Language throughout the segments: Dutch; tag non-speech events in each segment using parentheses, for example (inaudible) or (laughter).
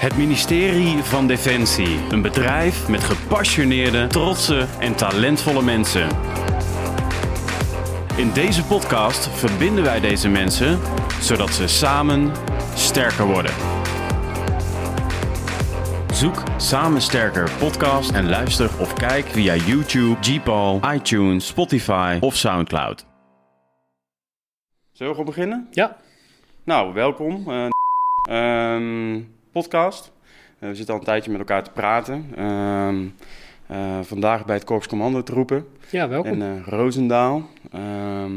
Het ministerie van Defensie. Een bedrijf met gepassioneerde, trotse en talentvolle mensen. In deze podcast verbinden wij deze mensen zodat ze samen sterker worden. Zoek Samen Sterker podcast en luister of kijk via YouTube, Gpal, iTunes, Spotify of Soundcloud. Zullen we gewoon beginnen? Ja. Nou, welkom. Uh, um, podcast. Uh, we zitten al een tijdje met elkaar te praten. Uh, uh, vandaag bij het Korps Commando Troepen. Ja, welkom. In uh, Roosendaal. Ehm,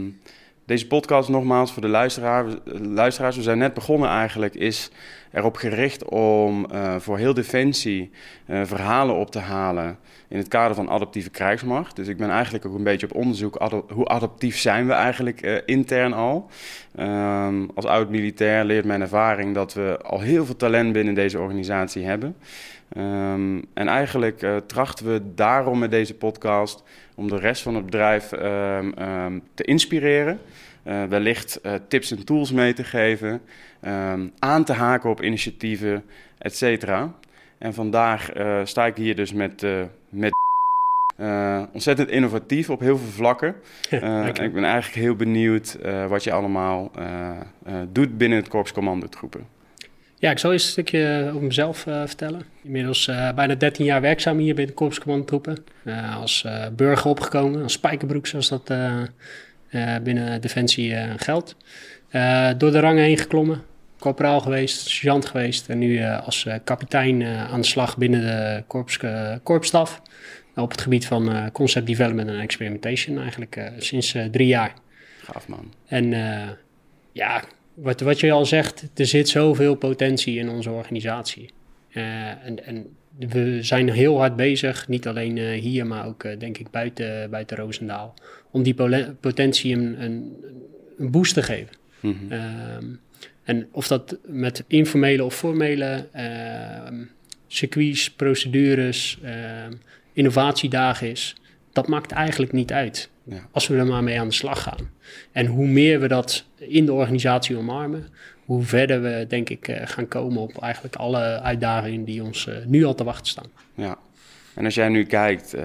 deze podcast, nogmaals voor de luisteraar, luisteraars, we zijn net begonnen eigenlijk, is erop gericht om uh, voor heel Defensie uh, verhalen op te halen in het kader van adaptieve krijgsmacht. Dus ik ben eigenlijk ook een beetje op onderzoek, hoe adaptief zijn we eigenlijk uh, intern al. Um, als oud-militair leert mijn ervaring dat we al heel veel talent binnen deze organisatie hebben. Um, en eigenlijk uh, trachten we daarom met deze podcast om de rest van het bedrijf um, te inspireren. Uh, wellicht tips en tools mee te geven, aan te haken op initiatieven, et. En vandaag sta ik hier dus met, met ontzettend innovatief op heel veel vlakken. (laughs) ik ben eigenlijk heel benieuwd wat je allemaal doet binnen het Korps Commandotroepen. Ja, ik zal eerst een stukje over mezelf uh, vertellen. Inmiddels uh, bijna 13 jaar werkzaam hier bij de Korpscommandotroepen. Uh, als burger opgekomen, als spijkerbroek zoals dat binnen Defensie geldt. door de rangen heen geklommen, corporaal geweest, sergeant geweest. En nu als kapitein aan de slag binnen de korps, korpsstaf. Op het gebied van concept development en experimentation eigenlijk sinds drie jaar. Gaaf man. En ja, wat, wat je al zegt, er zit zoveel potentie in onze organisatie. En, en, we zijn heel hard bezig, niet alleen hier, maar ook denk ik buiten, buiten Roosendaal, om die potentie een, een, een boost te geven. Mm -hmm. en of dat met informele of formele circuits, procedures, innovatiedagen is, dat maakt eigenlijk niet uit. Ja. Als we er maar mee aan de slag gaan. En hoe meer we dat in de organisatie omarmen, hoe verder we, denk ik, gaan komen op eigenlijk alle uitdagingen die ons nu al te wachten staan. Ja, en als jij nu kijkt uh,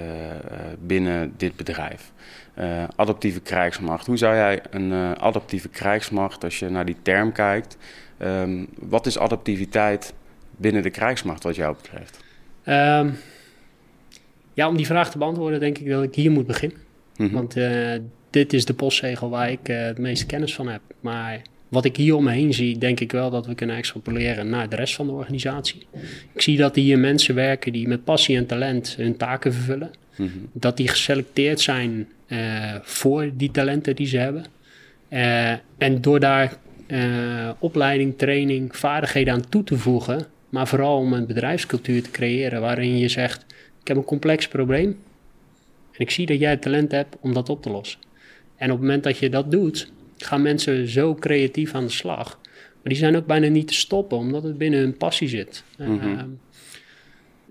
binnen dit bedrijf, uh, adaptieve krijgsmacht, hoe zou jij een uh, adaptieve krijgsmacht, als je naar die term kijkt, um, wat is adaptiviteit binnen de krijgsmacht wat jou betreft? Um, ja, om die vraag te beantwoorden, denk ik dat ik hier moet beginnen. Mm -hmm. Want uh, dit is de postzegel waar ik uh, het meeste kennis van heb. Maar wat ik hier om me heen zie, denk ik wel dat we kunnen extrapoleren naar de rest van de organisatie. Ik zie dat hier mensen werken die met passie en talent hun taken vervullen. Mm -hmm. Dat die geselecteerd zijn uh, voor die talenten die ze hebben. en door daar opleiding, training, vaardigheden aan toe te voegen, maar vooral om een bedrijfscultuur te creëren waarin je zegt: Ik heb een complex probleem. En ik zie dat jij het talent hebt om dat op te lossen. En op het moment dat je dat doet, gaan mensen zo creatief aan de slag. Maar die zijn ook bijna niet te stoppen, omdat het binnen hun passie zit. Mm -hmm.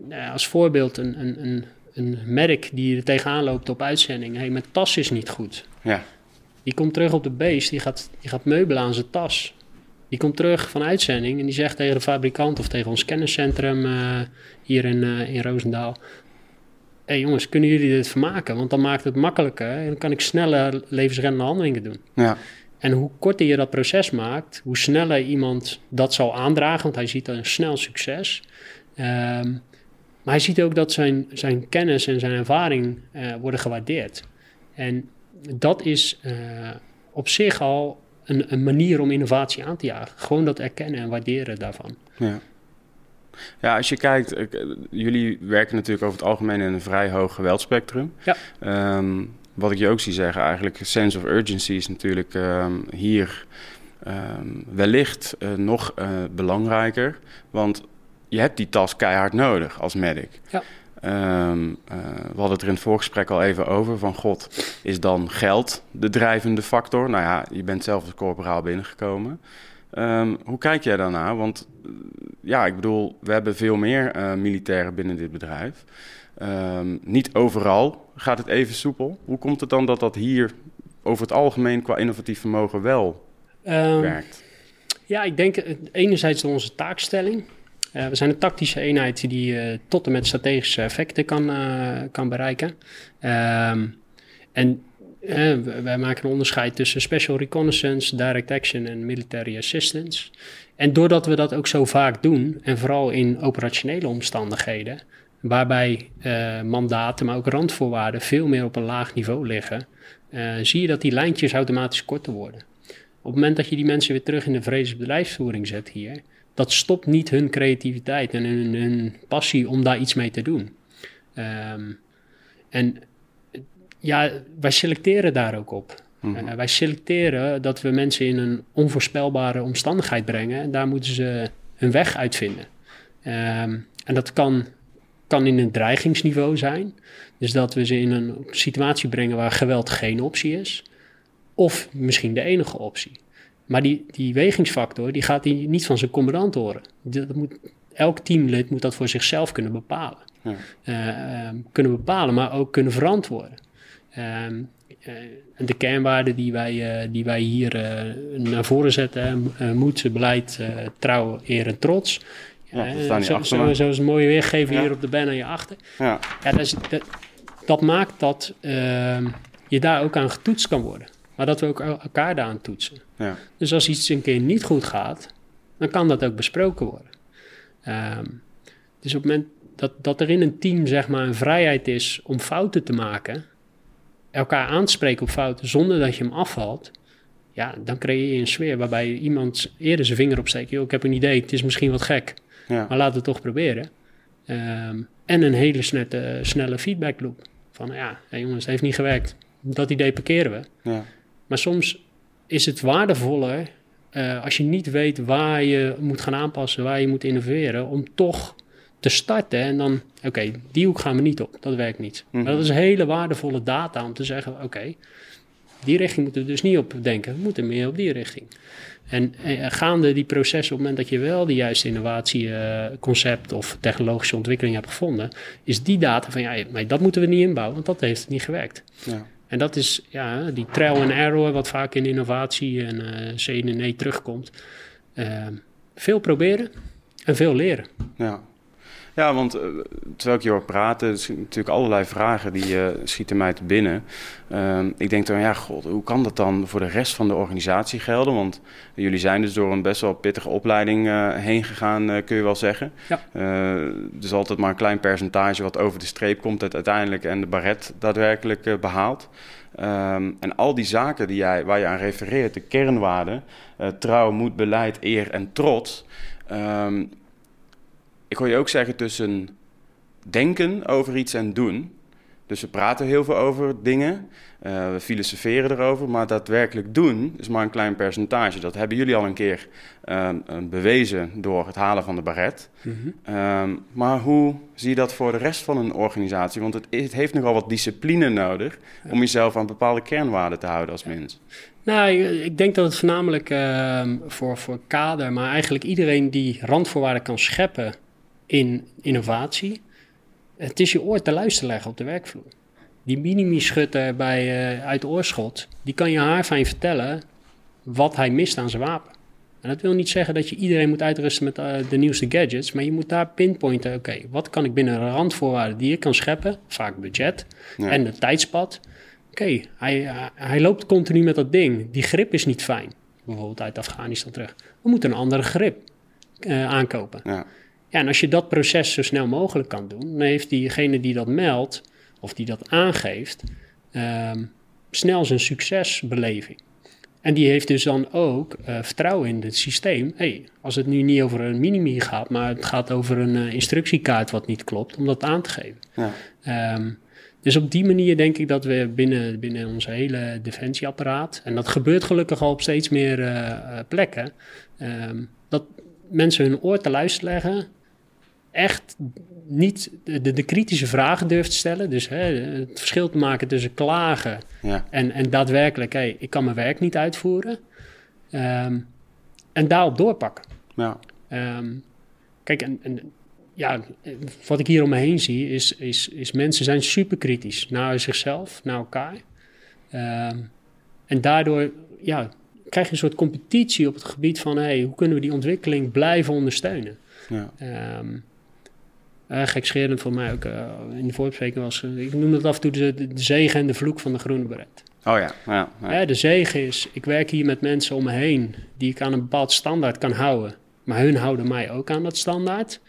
uh, als voorbeeld een, een, een, een merk die er tegenaan loopt op uitzending. Hé, hey, mijn tas is niet goed. Ja. Die komt terug op de base, die gaat, die gaat meubelen aan zijn tas. Die komt terug van uitzending en die zegt tegen de fabrikant of tegen ons kenniscentrum uh, hier in, uh, in Roosendaal: hé hey jongens, kunnen jullie dit vermaken? Want dan maakt het makkelijker en dan kan ik sneller levensreddende handelingen doen. Ja. En hoe korter je dat proces maakt, hoe sneller iemand dat zal aandragen, want hij ziet een snel succes. Um, maar hij ziet ook dat zijn, zijn kennis en zijn ervaring uh, worden gewaardeerd. En dat is uh, op zich al een, een, manier om innovatie aan te jagen. Gewoon dat erkennen en waarderen daarvan. Ja. Ja, als je kijkt, jullie werken natuurlijk over het algemeen in een vrij hoog geweldspectrum. Ja. Um, wat ik je ook zie zeggen, eigenlijk sense of urgency is natuurlijk um, hier um, wellicht uh, nog uh, belangrijker. Want je hebt die tas keihard nodig als medic. Ja. Uh, we hadden het er in het voorgesprek al even over. Van god, is dan geld de drijvende factor? Nou ja, je bent zelf als corporaal binnengekomen. Um, hoe kijk jij daarnaar? Want uh, ja, ik bedoel, we hebben veel meer uh, militairen binnen dit bedrijf. Um, niet overal gaat het even soepel. Hoe komt het dan dat dat hier over het algemeen qua innovatief vermogen wel werkt? Ja, ik denk enerzijds door onze taakstelling. We zijn een tactische eenheid die tot en met strategische effecten kan, kan bereiken. Ehm, en wij maken een onderscheid tussen special reconnaissance, direct action en military assistance. En doordat we dat ook zo vaak doen, en vooral in operationele omstandigheden, waarbij mandaten, maar ook randvoorwaarden veel meer op een laag niveau liggen, zie je dat die lijntjes automatisch korter worden. Op het moment dat je die mensen weer terug in de bedrijfsvoering zet hier, dat stopt niet hun creativiteit en hun, hun passie om daar iets mee te doen. Um, en ja, wij selecteren daar ook op. Mm wij selecteren dat we mensen in een onvoorspelbare omstandigheid brengen en daar moeten ze hun weg uitvinden. Um, en dat kan, kan in een dreigingsniveau zijn. Dus dat we ze in een situatie brengen waar geweld geen optie is. Of misschien de enige optie. Maar die, die wegingsfactor die gaat die niet van zijn commandant horen. Dat moet, elk teamlid moet dat voor zichzelf kunnen bepalen. Ja. Uh, kunnen bepalen, maar ook kunnen verantwoorden. Ehm, eh, de kernwaarden die wij, uh, die wij hier naar voren zetten, moed, beleid, trouw, eer en trots. Ja, dat zo, zo, zoals een mooie weergeven ja. hier op de banner je achter. Ja. Ja, dat, is, dat, dat maakt dat ehm, je daar ook aan getoetst kan worden. Maar dat we ook elkaar daaraan toetsen. Ja. Dus als iets een keer niet goed gaat, dan kan dat ook besproken worden. Um, dus op het moment dat, dat er in een team zeg maar een vrijheid is om fouten te maken elkaar aanspreken op fouten zonder dat je hem afvalt, ja, dan creëer je een sfeer waarbij iemand eerder zijn vinger opsteekt. Yo, ik heb een idee, het is misschien wat gek, ja. maar laten we het toch proberen. Ehm, en een hele snelle, snelle feedback loop. Van ja, jongens, het heeft niet gewerkt. Dat idee parkeren we. Ja. Maar soms is het waardevoller uh, als je niet weet waar je moet gaan aanpassen, waar je moet innoveren, om toch te starten en dan, oké, die hoek gaan we niet op, dat werkt niet. Maar dat is hele waardevolle data om te zeggen, oké, die richting moeten we dus niet op denken, we moeten meer op die richting. En, gaande die processen, op het moment dat je wel de juiste innovatieconcept uh, of technologische ontwikkeling hebt gevonden, is die data van, ja, maar dat moeten we niet inbouwen, want dat heeft niet gewerkt. Ja. En dat is ja, die trial and error, wat vaak in innovatie en uh, C en E terugkomt. Uh, veel proberen en veel leren. Ja. Ja, want uh, terwijl ik je hoor praten, er zijn natuurlijk allerlei vragen die uh, schieten mij te binnen. Uh, ik denk dan, ja, god, hoe kan dat dan voor de rest van de organisatie gelden? Want jullie zijn dus door een best wel pittige opleiding uh, heen gegaan, kun je wel zeggen. Ja. dus altijd maar een klein percentage wat over de streep komt het uiteindelijk en de baret daadwerkelijk behaalt. Um, en al die zaken die jij, waar je aan refereert, de kernwaarden, trouw, moed, beleid, eer en trots... Um, ik hoor je ook zeggen tussen denken over iets en doen. Dus we praten heel veel over dingen, uh, we filosoferen erover, maar daadwerkelijk doen is maar een klein percentage. Dat hebben jullie al een keer uh, bewezen door het halen van de baret. Mm um, maar hoe zie je dat voor de rest van een organisatie? Want het, het heeft nogal wat discipline nodig om jezelf aan bepaalde kernwaarden te houden als mens. Nou, ik denk dat het voornamelijk uh, voor, voor kader, maar eigenlijk iedereen die randvoorwaarden kan scheppen in innovatie. Het is je oor te luisteren leggen op de werkvloer. Die minimi-schutter bij, uh, uit Oorschot, die kan je haarfijn vertellen wat hij mist aan zijn wapen. En dat wil niet zeggen dat je iedereen moet uitrusten met uh, de nieuwste gadgets, maar je moet daar pinpointen, oké, wat kan ik binnen de randvoorwaarden die ik kan scheppen, vaak budget en de tijdspad. Oké, hij, uh, hij loopt continu met dat ding, die grip is niet fijn, bijvoorbeeld uit Afghanistan terug. We moeten een andere grip aankopen. Ja. Ja, en als je dat proces zo snel mogelijk kan doen, dan heeft diegene die dat meldt of die dat aangeeft, um, snel zijn succesbeleving. En die heeft dus dan ook uh, vertrouwen in het systeem. hey, als het nu niet over een minimi gaat, maar het gaat over een uh, instructiekaart wat niet klopt, om dat aan te geven. Ja. Um, dus op die manier denk ik dat we binnen, binnen ons hele defensieapparaat, en dat gebeurt gelukkig al op steeds meer uh, plekken, um, dat mensen hun oor te luisteren leggen echt niet de, de, kritische vragen durft te stellen. Dus hè, het verschil te maken tussen klagen ja. en, en daadwerkelijk, hey, ik kan mijn werk niet uitvoeren. Um, en daarop doorpakken. Ja. Um, kijk, en, en, ja, wat ik hier om me heen zie, is, is, is mensen zijn super kritisch naar zichzelf, naar elkaar. Um, en daardoor ja, krijg je een soort competitie op het gebied van hey, hoe kunnen we die ontwikkeling blijven ondersteunen. Ja. Um, uh, gekscherend voor mij ook uh, in de voorbespreking was, ik noem dat af en toe de, de, zegen en de vloek van de groene beret. Oh ja, ja, ja. De zegen is, ik werk hier met mensen om me heen die ik aan een bepaald standaard kan houden. Maar hun houden mij ook aan dat standaard.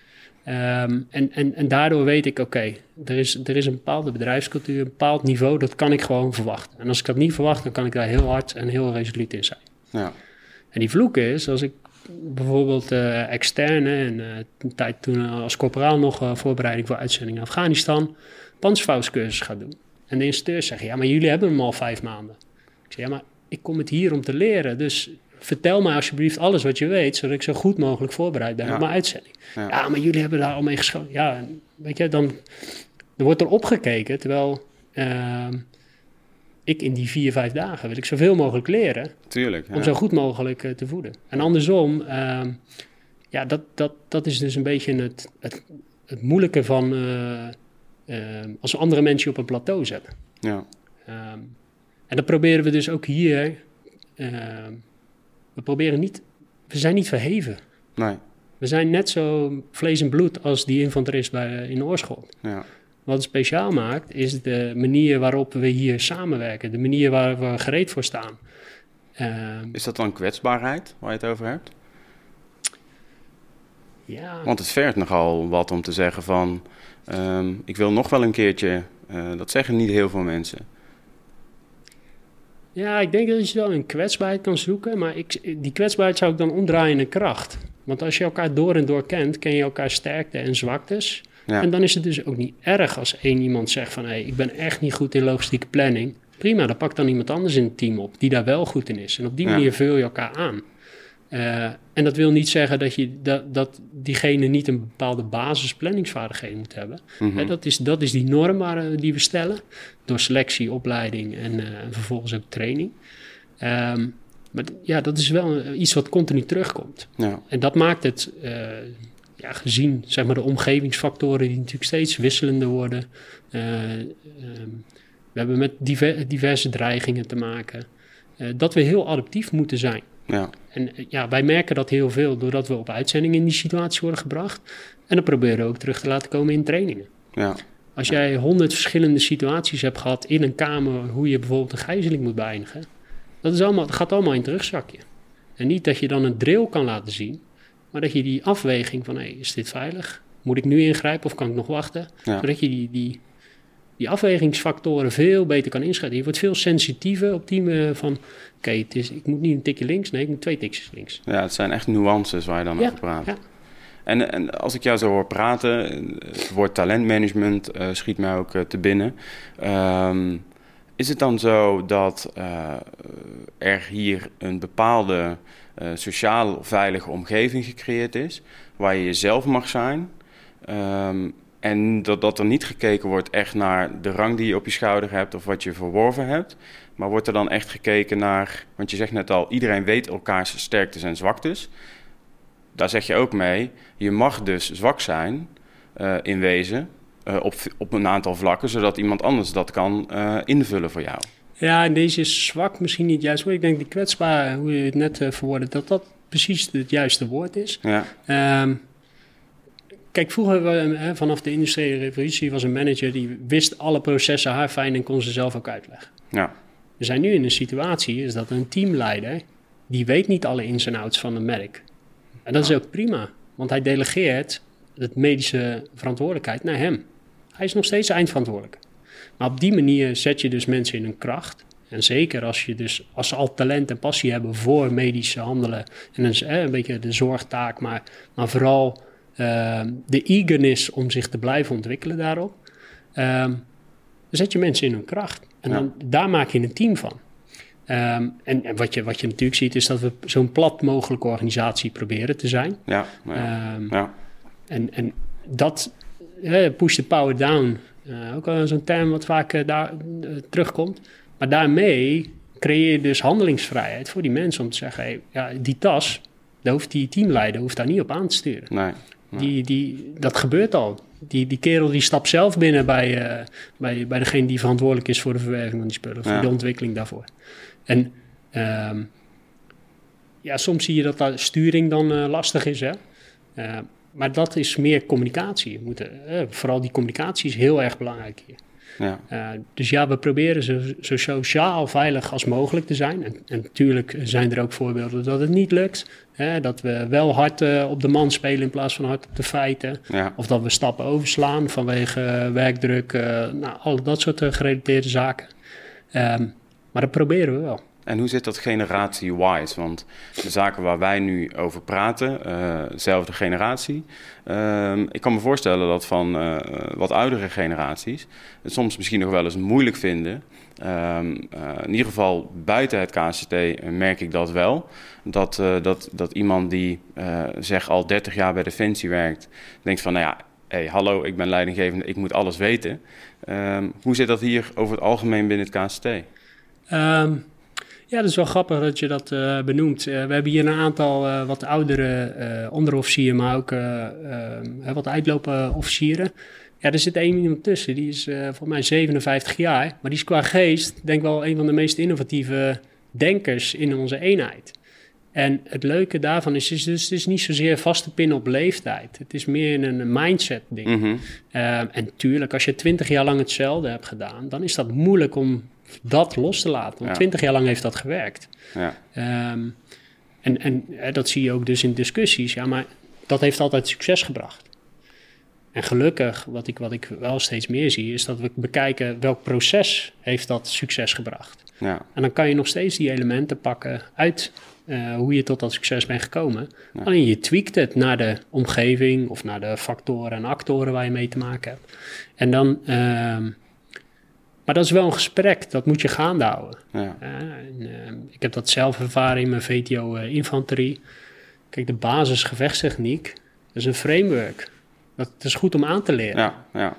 Um, en, en, en daardoor weet ik, oké, er, is, er is een bepaalde bedrijfscultuur, een bepaald niveau, dat kan ik gewoon verwachten. En als ik dat niet verwacht, dan kan ik daar heel hard en heel resoluut in zijn. Ja. En die vloek is, als ik bijvoorbeeld uh, externe en uh, een tijd toen uh, als corporaal nog voorbereiding voor uitzending in Afghanistan, panzervouwscursus ga doen. En de instructeurs zeggen, ja, maar jullie hebben hem al vijf maanden. Ik zeg, ja, maar ik kom het hier om te leren, dus vertel mij alsjeblieft alles wat je weet, zodat ik zo goed mogelijk voorbereid ben op mijn uitzending. Ja. maar jullie hebben daar al mee geschoten. Ja, weet je, dan er wordt er opgekeken, terwijl ehm, ik in die vier, vijf dagen wil ik zoveel mogelijk leren. Tuurlijk. Om zo goed mogelijk uh, te voeden. En andersom, uh, ja, dat, dat, dat is dus een beetje het, het, het moeilijke van uh, als andere mensen je op een plateau zetten. Ja. Ehm, en dat proberen we dus ook hier. we proberen niet, we zijn niet verheven. Nee. We zijn net zo vlees en bloed als die infanterist bij, in Oorschot. Ja. Wat het speciaal maakt, is de manier waarop we hier samenwerken. De manier waar we gereed voor staan. Ehm, is dat dan kwetsbaarheid waar je het over hebt? Ja. Want het vergt nogal wat om te zeggen van... Ehm, ik wil nog wel een keertje... Uh, dat zeggen niet heel veel mensen. Ja, ik denk dat je wel een kwetsbaarheid kan zoeken. Maar ik, die kwetsbaarheid zou ik dan omdraaien in kracht. Want als je elkaar door en door kent, ken je elkaar sterkte en zwaktes. En dan is het dus ook niet erg als één iemand zegt van... hé, hey, ik ben echt niet goed in logistieke planning. Prima, dan pakt dan iemand anders in het team op die daar wel goed in is. En op die manier vul je elkaar aan. Uh, en dat wil niet zeggen dat, je, dat, dat diegene niet een bepaalde basisplanningsvaardigheden moet hebben. Mm dat, is, dat is die norm waar, die we stellen. Door selectie, opleiding en uh, vervolgens ook training. Um, maar ja, dat is wel iets wat continu terugkomt. Ja. En dat maakt het... Ja, gezien zeg maar, de omgevingsfactoren die natuurlijk steeds wisselender worden. Uh, uh, we hebben met diver, diverse dreigingen te maken. Uh, dat we heel adaptief moeten zijn. Ja. En eh, ja, wij merken dat heel veel doordat we op uitzending in die situatie worden gebracht. En dan proberen we ook terug te laten komen in trainingen. Ja. Als jij honderd verschillende situaties hebt gehad in een kamer, hoe je bijvoorbeeld een gijzeling moet beëindigen, dat, is allemaal, dat gaat allemaal in het terugzakje. En niet dat je dan een drill kan laten zien, maar dat je die afweging van, hey, is dit veilig? Moet ik nu ingrijpen of kan ik nog wachten? Zodat je die, die, die afwegingsfactoren veel beter kan inschatten. Je wordt veel sensitiever op die uh, van... oké, het is ik moet niet een tikje links, nee, ik moet twee tikjes links. Ja, het zijn echt nuances waar je dan over praat. Ja. En, en als ik jou zo hoor praten, het woord talentmanagement uh, schiet mij ook uh, te binnen. Um, is het dan zo dat er hier een bepaalde uh, sociaal veilige omgeving gecreëerd is, waar je jezelf mag zijn. Um, en dat, dat er niet gekeken wordt echt naar de rang die je op je schouder hebt of wat je verworven hebt. Maar wordt er dan echt gekeken naar, want je zegt net al, iedereen weet elkaars sterktes en zwaktes. Daar zeg je ook mee, je mag dus zwak zijn uh, in wezen uh, op, op een aantal vlakken, zodat iemand anders dat kan invullen voor jou. Ja, en deze is zwak misschien niet juist. Maar ik denk die kwetsbaar, hoe je het net uh, verwoordde, dat dat precies het juiste woord is. Ja. Um, kijk, vroeger uh, vanaf de industriële revolutie was een manager die wist alle processen haar fijn en kon ze zelf ook uitleggen. Ja. We zijn nu in een situatie, is dat een teamleider, die weet niet alle ins en outs van een merk. En dat is ook prima, want hij delegeert het medische verantwoordelijkheid naar hem. Hij is nog steeds eindverantwoordelijk. Maar op die manier zet je dus mensen in hun kracht. En zeker als je dus als ze al talent en passie hebben voor medische handelen. En een, eh, een beetje de zorgtaak, maar, maar vooral uh, de eagerness om zich te blijven ontwikkelen daarop. Uh, dan zet je mensen in hun kracht. En dan, daar maak je een team van. Um, en, en wat, je, wat je natuurlijk ziet is dat we zo'n plat mogelijke organisatie proberen te zijn. Ja, ja, um, ja. En, en dat uh, push the power down uh, ook zo'n term wat vaak uh, daar uh, terugkomt. Maar daarmee creëer je dus handelingsvrijheid voor die mensen om te zeggen: hey, ja, die tas, daar hoeft die teamleider hoeft daar niet op aan te sturen. Nee, Die, die, dat gebeurt al. Die, die kerel die stapt zelf binnen bij, bij, bij degene die verantwoordelijk is voor de verwerking van die spullen, voor de ontwikkeling daarvoor. En um, ja, soms zie je dat daar sturing dan lastig is. Hè? Maar dat is meer communicatie. Moeten, uh, vooral die communicatie is heel erg belangrijk hier. Ja. Uh, dus ja, we proberen zo, zo, sociaal veilig als mogelijk te zijn. En, en, natuurlijk zijn er ook voorbeelden dat het niet lukt. Hè, dat we wel hard uh, op de man spelen in plaats van hard op de feiten. Ja. Of dat we stappen overslaan vanwege werkdruk. nou, al dat soort gerelateerde zaken. Um, maar dat proberen we wel. En hoe zit dat generatie-wise? Want de zaken waar wij nu over praten, dezelfde generatie. Uh, ik kan me voorstellen dat van uh, wat oudere generaties het soms misschien nog wel eens moeilijk vinden. Um, in ieder geval buiten het KCT merk ik dat wel. Dat, dat, dat iemand die zeg al 30 jaar bij Defensie werkt, denkt van nou ja, hey, hallo, ik ben leidinggevende, ik moet alles weten. Um, hoe zit dat hier over het algemeen binnen het KCT? Um, ja, dat is wel grappig dat je dat uh, benoemt. Uh, we hebben hier een aantal uh, wat oudere onderofficieren, maar ook wat uitlopen officieren. Ja, er zit één iemand tussen, die is volgens mij 57 jaar. Maar die is qua geest, denk ik wel, een van de meest innovatieve denkers in onze eenheid. En het leuke daarvan is, is dus, het is niet zozeer vaste pin op leeftijd. Het is meer een mindset ding. Mm -hmm. en tuurlijk, als je twintig jaar lang hetzelfde hebt gedaan, dan is dat moeilijk om dat los te laten. Want twintig jaar lang heeft dat gewerkt. Ja. Um, en, en dat zie je ook dus in discussies. Ja, maar dat heeft altijd succes gebracht. En gelukkig, wat ik, wat ik wel steeds meer zie, is dat we bekijken welk proces heeft dat succes gebracht. Ja. En dan kan je nog steeds die elementen pakken uit uh, hoe je tot dat succes bent gekomen. Ja. Alleen je tweakt het naar de omgeving of naar de factoren en actoren waar je mee te maken hebt. En dan, uh, maar dat is wel een gesprek, dat moet je gaande houden. Ja. en, uh, ik heb dat zelf ervaren in mijn VTO-infanterie. Eh, Kijk, de basis gevechtstechniek, dat is een framework. Dat, is goed om aan te leren. Ja, ja.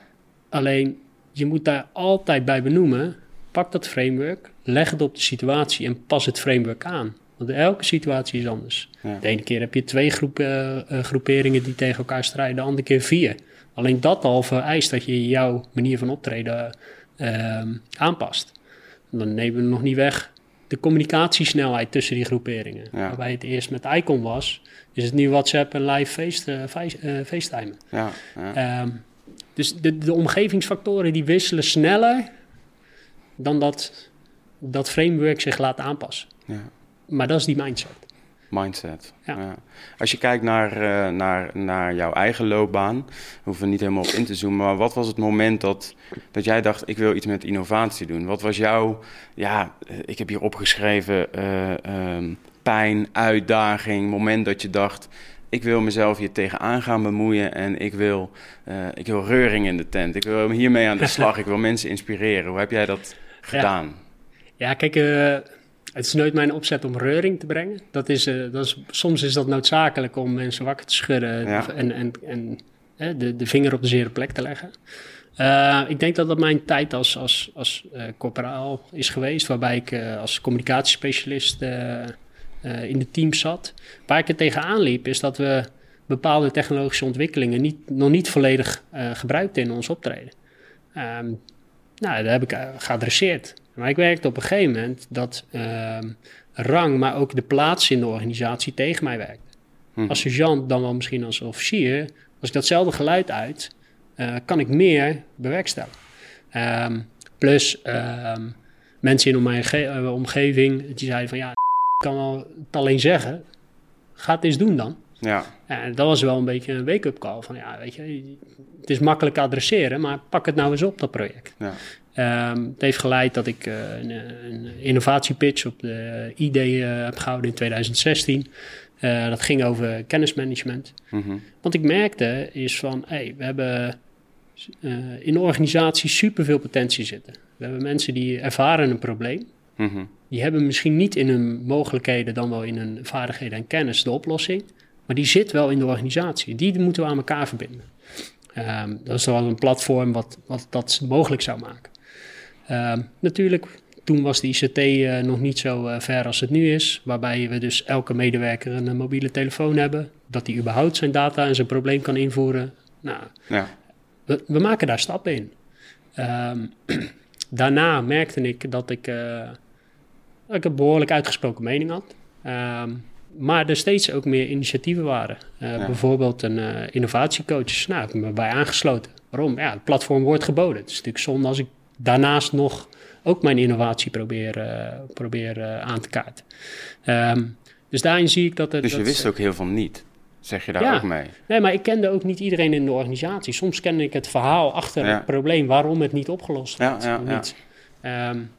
Alleen, je moet daar altijd bij benoemen. Pak dat framework, leg het op de situatie en pas het framework aan. Want elke situatie is anders. De ene keer heb je twee groepen, uh, groeperingen die tegen elkaar strijden, de andere keer vier. Alleen dat al vereist dat je jouw manier van optreden uh, aanpast. Dan nemen we nog niet weg de communicatiesnelheid tussen die groeperingen. Waarbij het eerst met Icon was, is het nu WhatsApp en live face, uh, face, FaceTime. Ja, ja. Um, dus de, de omgevingsfactoren die wisselen sneller dan dat dat framework zich laat aanpassen. Ja. Maar dat is die mindset. Mindset. Ja. Als je kijkt naar, uh, naar, naar jouw eigen loopbaan, hoeven we niet helemaal op in te zoomen, maar wat was het moment dat, dat jij dacht: ik wil iets met innovatie doen? Wat was jouw, ja, eh, ik heb hier opgeschreven, uh, um, pijn, uitdaging, moment dat je dacht: ik wil mezelf hier tegenaan gaan bemoeien en ik wil, uh, ik wil reuring in de tent. Ik wil hiermee aan de slag. (laughs) ik wil mensen inspireren. Hoe heb jij dat gedaan? Ja, ja kijk, het is nooit mijn opzet om reuring te brengen. Dat is, uh, dat is, soms is dat noodzakelijk om mensen wakker te schudden en, en, en hè, de, de vinger op de zere plek te leggen. Uh, ik denk dat dat mijn tijd als, als, als uh, corporaal is geweest, waarbij ik als communicatiespecialist in de team zat. Waar ik er tegenaan liep, is dat we bepaalde technologische ontwikkelingen niet, nog niet volledig gebruikten in ons optreden. Um, nou, dat heb ik geadresseerd. Maar ik werkte op een gegeven moment dat uh, rang, maar ook de plaats in de organisatie tegen mij werkte. Hm. Als sergeant, dan wel misschien als officier, als ik datzelfde geluid uit, uh, kan ik meer bewerkstelligen. Um, plus ehm, mensen in mijn uh, omgeving, die zeiden van ja, ik kan wel het alleen zeggen, ga het eens doen dan. Ja. En dat was wel een beetje een wake-up call van ja, weet je, het is makkelijk adresseren, maar pak het nou eens op, dat project. Ja. Um, het heeft geleid dat ik uh, een, een, innovatiepitch op de ID uh, heb gehouden in 2016. Uh, eh, dat ging over kennismanagement. Mm -hmm. Want ik merkte is van, hey, we hebben in de organisatie superveel potentie zitten. We hebben mensen die ervaren een probleem. Mm -hmm. Die hebben misschien niet in hun mogelijkheden, dan wel in hun vaardigheden en kennis de oplossing. Maar die zit wel in de organisatie. Die moeten we aan elkaar verbinden. Um, dat is wel een platform wat, wat dat mogelijk zou maken. Ehm, natuurlijk, toen was de ICT uh, nog niet zo uh, ver als het nu is, waarbij we dus elke medewerker een, mobiele telefoon hebben, dat hij überhaupt zijn data en zijn probleem kan invoeren. Nou, ja. we, we, maken daar stappen in. Um, (clears throat) daarna merkte ik dat ik, uh, dat ik een behoorlijk uitgesproken mening had. Um, maar er steeds ook meer initiatieven waren. Bijvoorbeeld een innovatiecoach. Nou, ik heb me bij aangesloten. Waarom? Ja, het platform wordt geboden. Het is natuurlijk zonde als ik daarnaast nog ook mijn innovatie probeer, probeer aan te kaarten. Ehm, dus daarin zie ik dat... Het, dus je wist ook heel veel niet? Zeg je daar ook mee? Nee, maar ik kende ook niet iedereen in de organisatie. Soms kende ik het verhaal achter het probleem waarom het niet opgelost werd. Ja, niet. Um,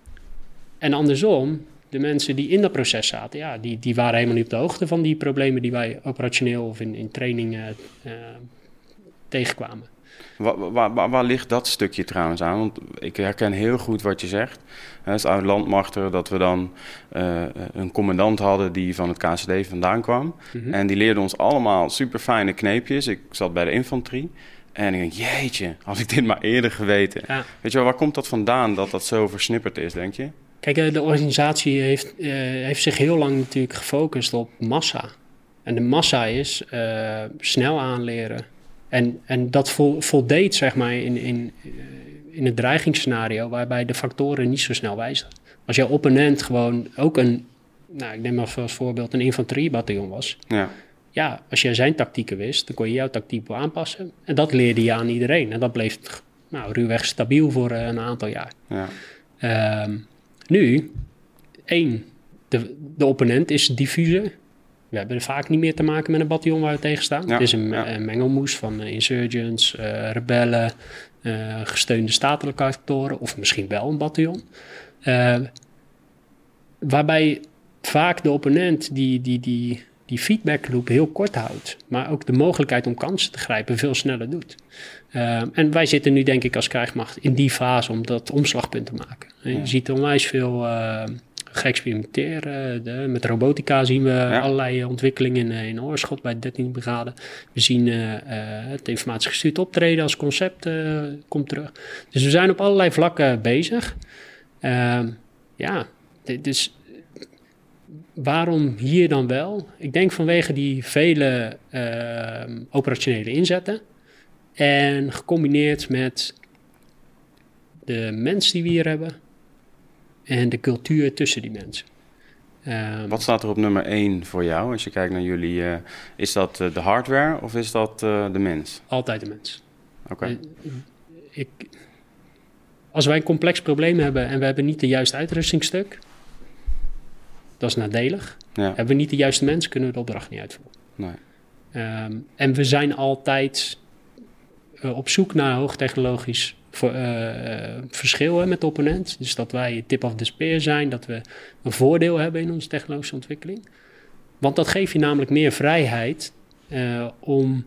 en andersom, de mensen die in dat proces zaten, ja, die, die waren helemaal niet op de hoogte van die problemen die wij operationeel of in, in trainingen uh, tegenkwamen. Waar, waar, waar, ligt dat stukje trouwens aan? Want ik herken heel goed wat je zegt. Het is uit landmachter dat we dan uh, een commandant hadden die van het KCD vandaan kwam. Mhm. En die leerde ons allemaal super fijne kneepjes. Ik zat bij de infanterie. En ik denk, jeetje, als ik dit maar eerder geweten. Weet je wel, waar komt dat vandaan dat dat zo versnipperd is, denk je? Kijk, eh, de organisatie heeft, uh, heeft zich heel lang natuurlijk gefocust op massa. En de massa is uh, snel aanleren. En, en dat voldeed, zeg maar, in, in, in het dreigingsscenario waarbij de factoren niet zo snel wijzigen. Als jouw opponent gewoon ook een, nou, ik neem maar als voorbeeld, een infanteriebataljon was. Ja. Ja, als jij zijn tactieken wist, dan kon je jouw tactiek wel aanpassen. En dat leerde je aan iedereen. En dat bleef nou, ruwweg stabiel voor een aantal jaar. Ja. Ehm, nu, één, de, de opponent is diffuser. We hebben er vaak niet meer te maken met een bataljon waar we tegen staan. het is een, mengelmoes van uh, insurgents, uh, rebellen, uh, gesteunde statelijke actoren of misschien wel een bataljon. waarbij vaak de opponent die, die, die, die feedback loop heel kort houdt, maar ook de mogelijkheid om kansen te grijpen veel sneller doet. en wij zitten nu denk ik als krijgsmacht in die fase om dat omslagpunt te maken. Je ziet onwijs veel uh, geëxperimenteerd. De, met robotica zien we allerlei ontwikkelingen in, in Oorschot bij de 13e brigade. We zien uh, het informatisch gestuurd optreden als concept komt terug. Dus we zijn op allerlei vlakken bezig. Ehm, ja, dus waarom hier dan wel? Ik denk vanwege die vele ehm, operationele inzetten. En gecombineerd met de mensen die we hier hebben en de cultuur tussen die mensen. Um, Wat staat er op nummer 1 voor jou als je kijkt naar jullie? Uh, is dat uh, de hardware of is dat uh, de mens? Altijd de mens. Oké. Als wij een complex probleem hebben en we hebben niet de juiste uitrustingstuk, dat is nadelig. Ja. Hebben we niet de juiste mens, kunnen we de opdracht niet uitvoeren. Nee. Um, en we zijn altijd op zoek naar hoogtechnologisch voor, uh, verschil met de opponent. Dus dat wij tip of the spear zijn, dat we een voordeel hebben in onze technologische ontwikkeling. Want dat geeft je namelijk meer vrijheid uh, om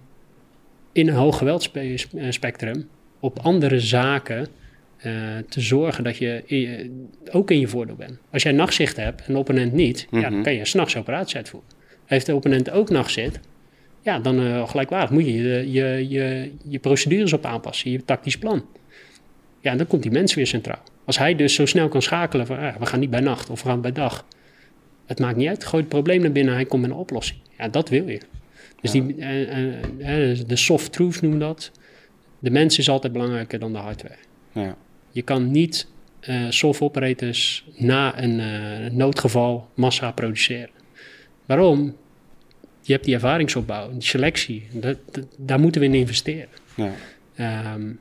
in een hoog geweldspectrum op andere zaken uh, te zorgen dat je ook in je voordeel bent. Als jij nachtzicht hebt en de opponent niet, ja, dan mhm. kan je s'nachts operatie uitvoeren. Heeft de opponent ook nachtzicht, ja, dan uh, gelijkwaardig moet je je, je je, je procedures op aanpassen, je tactisch plan. Ja, dan komt die mens weer centraal. Als hij dus zo snel kan schakelen van ah, we gaan niet bij nacht of we gaan bij dag. Het maakt niet uit. Gooi het probleem naar binnen, hij komt met een oplossing. Ja, dat wil je. Dus die, uh, uh, de soft truth noemen dat. De mens is altijd belangrijker dan de hardware. Ja. Je kan niet uh, soft operators na een noodgeval massa produceren. Waarom? Je hebt die ervaringsopbouw, die selectie. Dat, daar moeten we in investeren. Ja. Um,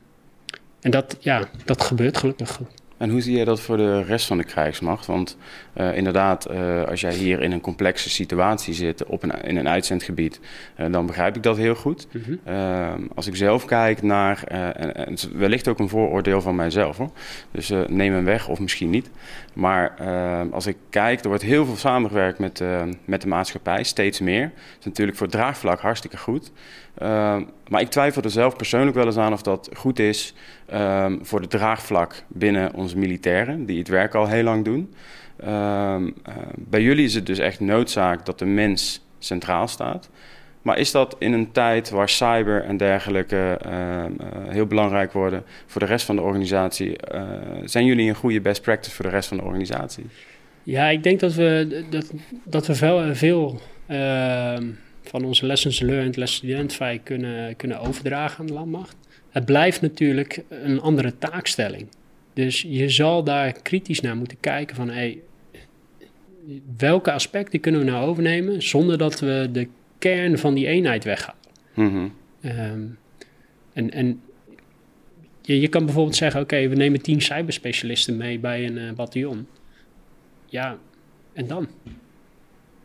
en dat, ja, dat gebeurt gelukkig. En hoe zie je dat voor de rest van de krijgsmacht? Want uh, inderdaad, uh, als jij hier in een complexe situatie zit op een, in een uitzendgebied, uh, dan begrijp ik dat heel goed. -hmm. als ik zelf kijk naar, en, en, wellicht ook een vooroordeel van mijzelf hoor. Dus neem hem weg of misschien niet. Maar als ik kijk, er wordt heel veel samengewerkt met, met de maatschappij, steeds meer. Dat is natuurlijk voor het draagvlak hartstikke goed. Maar ik twijfel er zelf persoonlijk wel eens aan of dat goed is um, voor de draagvlak binnen onze militairen, die het werk al heel lang doen. Ehm, eh, bij jullie is het dus echt noodzaak dat de mens centraal staat. Maar is dat in een tijd waar cyber en dergelijke uh, heel belangrijk worden voor de rest van de organisatie? Uh, zijn jullie een goede best practice voor de rest van de organisatie? Ja, ik denk dat we, dat, dat we veel, veel van onze lessons learned, lessons identify kunnen, kunnen overdragen aan de landmacht. Het blijft natuurlijk een andere taakstelling. Dus je zal daar kritisch naar moeten kijken van, hey, welke aspecten kunnen we nou overnemen zonder dat we de kern van die eenheid weghalen? Mhm. Ehm, en en je, je kan bijvoorbeeld zeggen, oké, we nemen tien cyberspecialisten mee bij een uh, bataljon. Ja, en dan?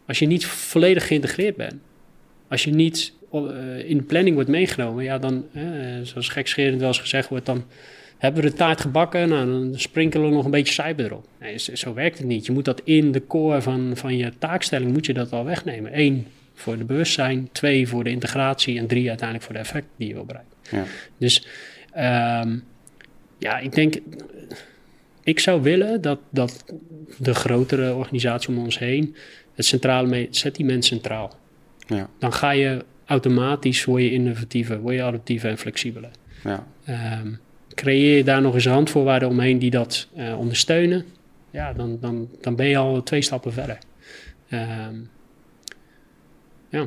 Als je niet volledig geïntegreerd bent, als je niet in de planning wordt meegenomen, ja, dan, zoals gekscherend wel eens gezegd wordt, dan hebben we de taart gebakken, nou, dan sprinkelen we nog een beetje cyber erop. Nee, zo, werkt het niet. Je moet dat in de core van, van je taakstelling, moet je dat al wegnemen. Eén, voor de bewustzijn, twee, voor de integratie en drie, uiteindelijk voor de effect die je wil bereiken. Ja. Dus um, ja, ik denk, ik zou willen dat, dat de grotere organisatie om ons heen het centrale mee, zet die mensen centraal. Ja. Dan ga je automatisch, word je innovatiever, word je adaptiever en flexibeler. Ja. Um, creëer je daar nog eens randvoorwaarden omheen die dat uh, ondersteunen, ja, dan, dan, dan ben je al twee stappen verder. Um, ja.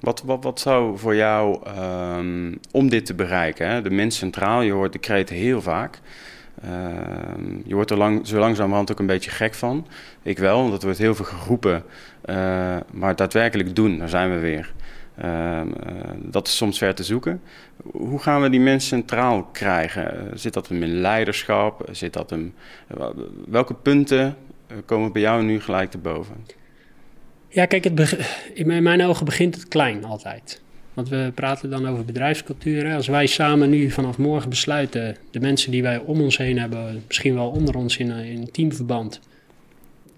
Wat, wat, wat zou voor jou, um, om dit te bereiken, hè? de mens centraal, je hoort de kreet heel vaak. Uh, je wordt er lang, zo langzamerhand ook een beetje gek van. Ik wel, want het wordt heel veel geroepen. Uh, maar daadwerkelijk doen, daar zijn we weer. Uh, dat is soms ver te zoeken. Hoe gaan we die mensen centraal krijgen? zit dat hem in leiderschap? Zit dat hem, welke punten komen bij jou nu gelijk te boven? Ja, kijk, het in mijn ogen begint het klein altijd. Want we praten dan over bedrijfscultuur. Als wij samen nu vanaf morgen besluiten, de mensen die wij om ons heen hebben, misschien wel onder ons in, in teamverband,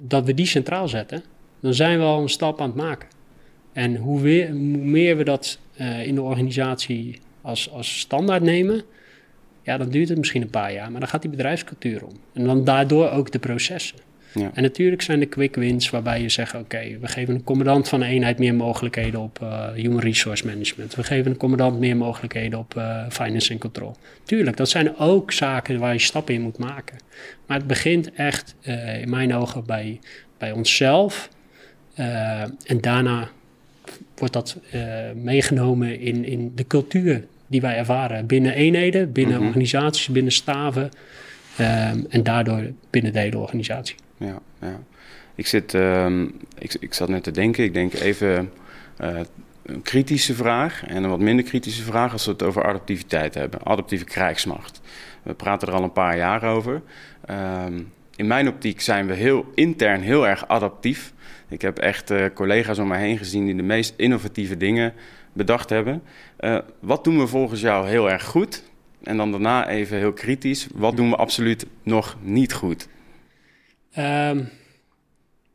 dat we die centraal zetten, dan zijn we al een stap aan het maken. En hoe, weer, hoe meer we dat uh, in de organisatie als, als standaard nemen, ja, dan duurt het misschien een paar jaar, maar dan gaat die bedrijfscultuur om. En dan daardoor ook de processen. Ja. En natuurlijk zijn er quick wins waarbij je zegt: oké, okay, we geven een commandant van een eenheid meer mogelijkheden op uh, human resource management. We geven een commandant meer mogelijkheden op uh, finance en control. Tuurlijk, dat zijn ook zaken waar je stappen in moet maken. Maar het begint echt uh, in mijn ogen bij, bij onszelf. en daarna wordt dat meegenomen in, in de cultuur die wij ervaren binnen eenheden, binnen mm-hmm. organisaties, binnen staven. en daardoor binnen de hele organisatie ja, ja. Ik, zit, uh, ik, ik zat net te denken, ik denk even uh, een kritische vraag en een wat minder kritische vraag als we het over adaptiviteit hebben. Adaptieve krijgsmacht. We praten er al een paar jaar over. Uh, in mijn optiek zijn we heel intern heel erg adaptief. Ik heb echt uh, collega's om mij heen gezien die de meest innovatieve dingen bedacht hebben. Uh, wat doen we volgens jou heel erg goed? En dan daarna even heel kritisch. Wat doen we absoluut nog niet goed? Um,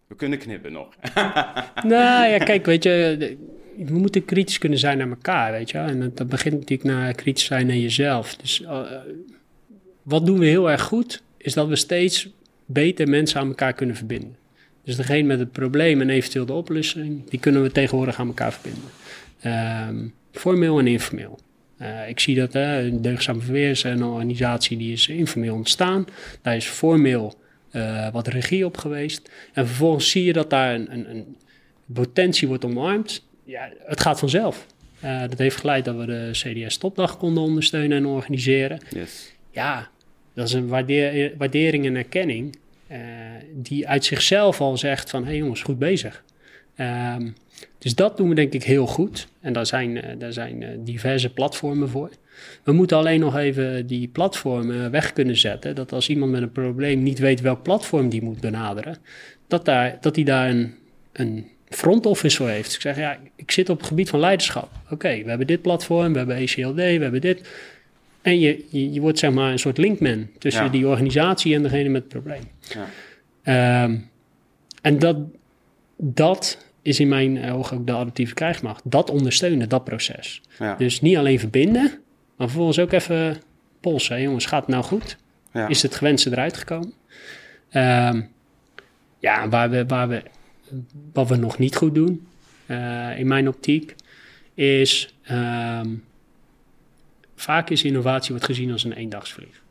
we kunnen knippen nog. (laughs) nou ja, kijk, weet je, we moeten kritisch kunnen zijn naar elkaar, weet je. En dat, dat begint natuurlijk naar kritisch zijn naar jezelf. Dus uh, wat doen we heel erg goed, is dat we steeds beter mensen aan elkaar kunnen verbinden. Dus degene met het probleem en eventueel de oplossing, die kunnen we tegenwoordig aan elkaar verbinden. Um, formeel en informeel. Uh, ik zie dat uh, Deugdzaam Verweer is een organisatie die is informeel ontstaan. Daar is formeel uh, wat regie op geweest. En vervolgens zie je dat daar een, een, een potentie wordt omarmd. Ja, het gaat vanzelf. Uh, dat heeft geleid dat we de CDS-topdag konden ondersteunen en organiseren. Yes. Ja, dat is een waardering en erkenning uh, die uit zichzelf al zegt van... hé hey jongens, goed bezig. Um, dus dat doen we denk ik heel goed. En daar zijn, daar zijn diverse platformen voor. We moeten alleen nog even die platformen weg kunnen zetten. Dat als iemand met een probleem niet weet welk platform die moet benaderen, dat, daar, dat hij daar een, een front office voor heeft. Ik zeg, ja, ik zit op het gebied van leiderschap. Oké, we hebben dit platform, we hebben ECLD, we hebben dit. En je, je, je wordt zeg maar een soort linkman tussen ja. die organisatie en degene met het probleem. Ja. Um, en dat, dat is in mijn ogen ook de adaptieve krijgsmacht. Dat ondersteunen, dat proces. Ja. Dus niet alleen verbinden, maar vervolgens ook even polsen. Jongens, gaat het nou goed? Is het gewenste eruit gekomen? Um, ja, waar we, waar we, wat we nog niet goed doen, uh, in mijn optiek, is um, vaak is innovatie wordt gezien als een eendagsvlieg.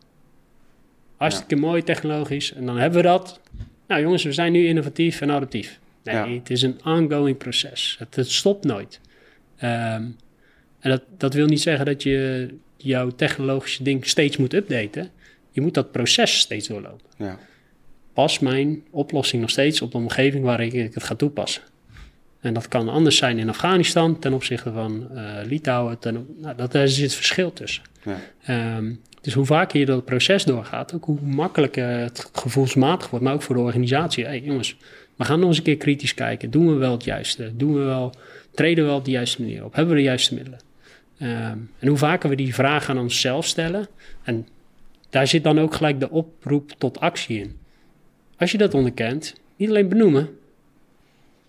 Hartstikke ja. mooi technologisch en dan hebben we dat. Nou jongens, we zijn nu innovatief en adaptief. Nee, ja. het is een ongoing proces. Het, het stopt nooit. Um, en dat, dat wil niet zeggen dat je jouw technologische ding steeds moet updaten. Je moet dat proces steeds doorlopen. Ja. past mijn oplossing nog steeds op de omgeving waar ik het ga toepassen. En dat kan anders zijn in Afghanistan ten opzichte van uh, Litouwen. Ten, nou, dat, daar zit verschil tussen. Ja. Um, dus hoe vaker je dat proces doorgaat, ook hoe makkelijker het gevoelsmatig wordt, maar ook voor de organisatie. Hé hey, jongens, we gaan nog eens een keer kritisch kijken. Doen we wel het juiste? Doen we wel, treden we wel op de juiste manier op? Hebben we de juiste middelen? Um, en hoe vaker we die vragen aan onszelf stellen, en daar zit dan ook gelijk de oproep tot actie in. Als je dat onderkent, niet alleen benoemen,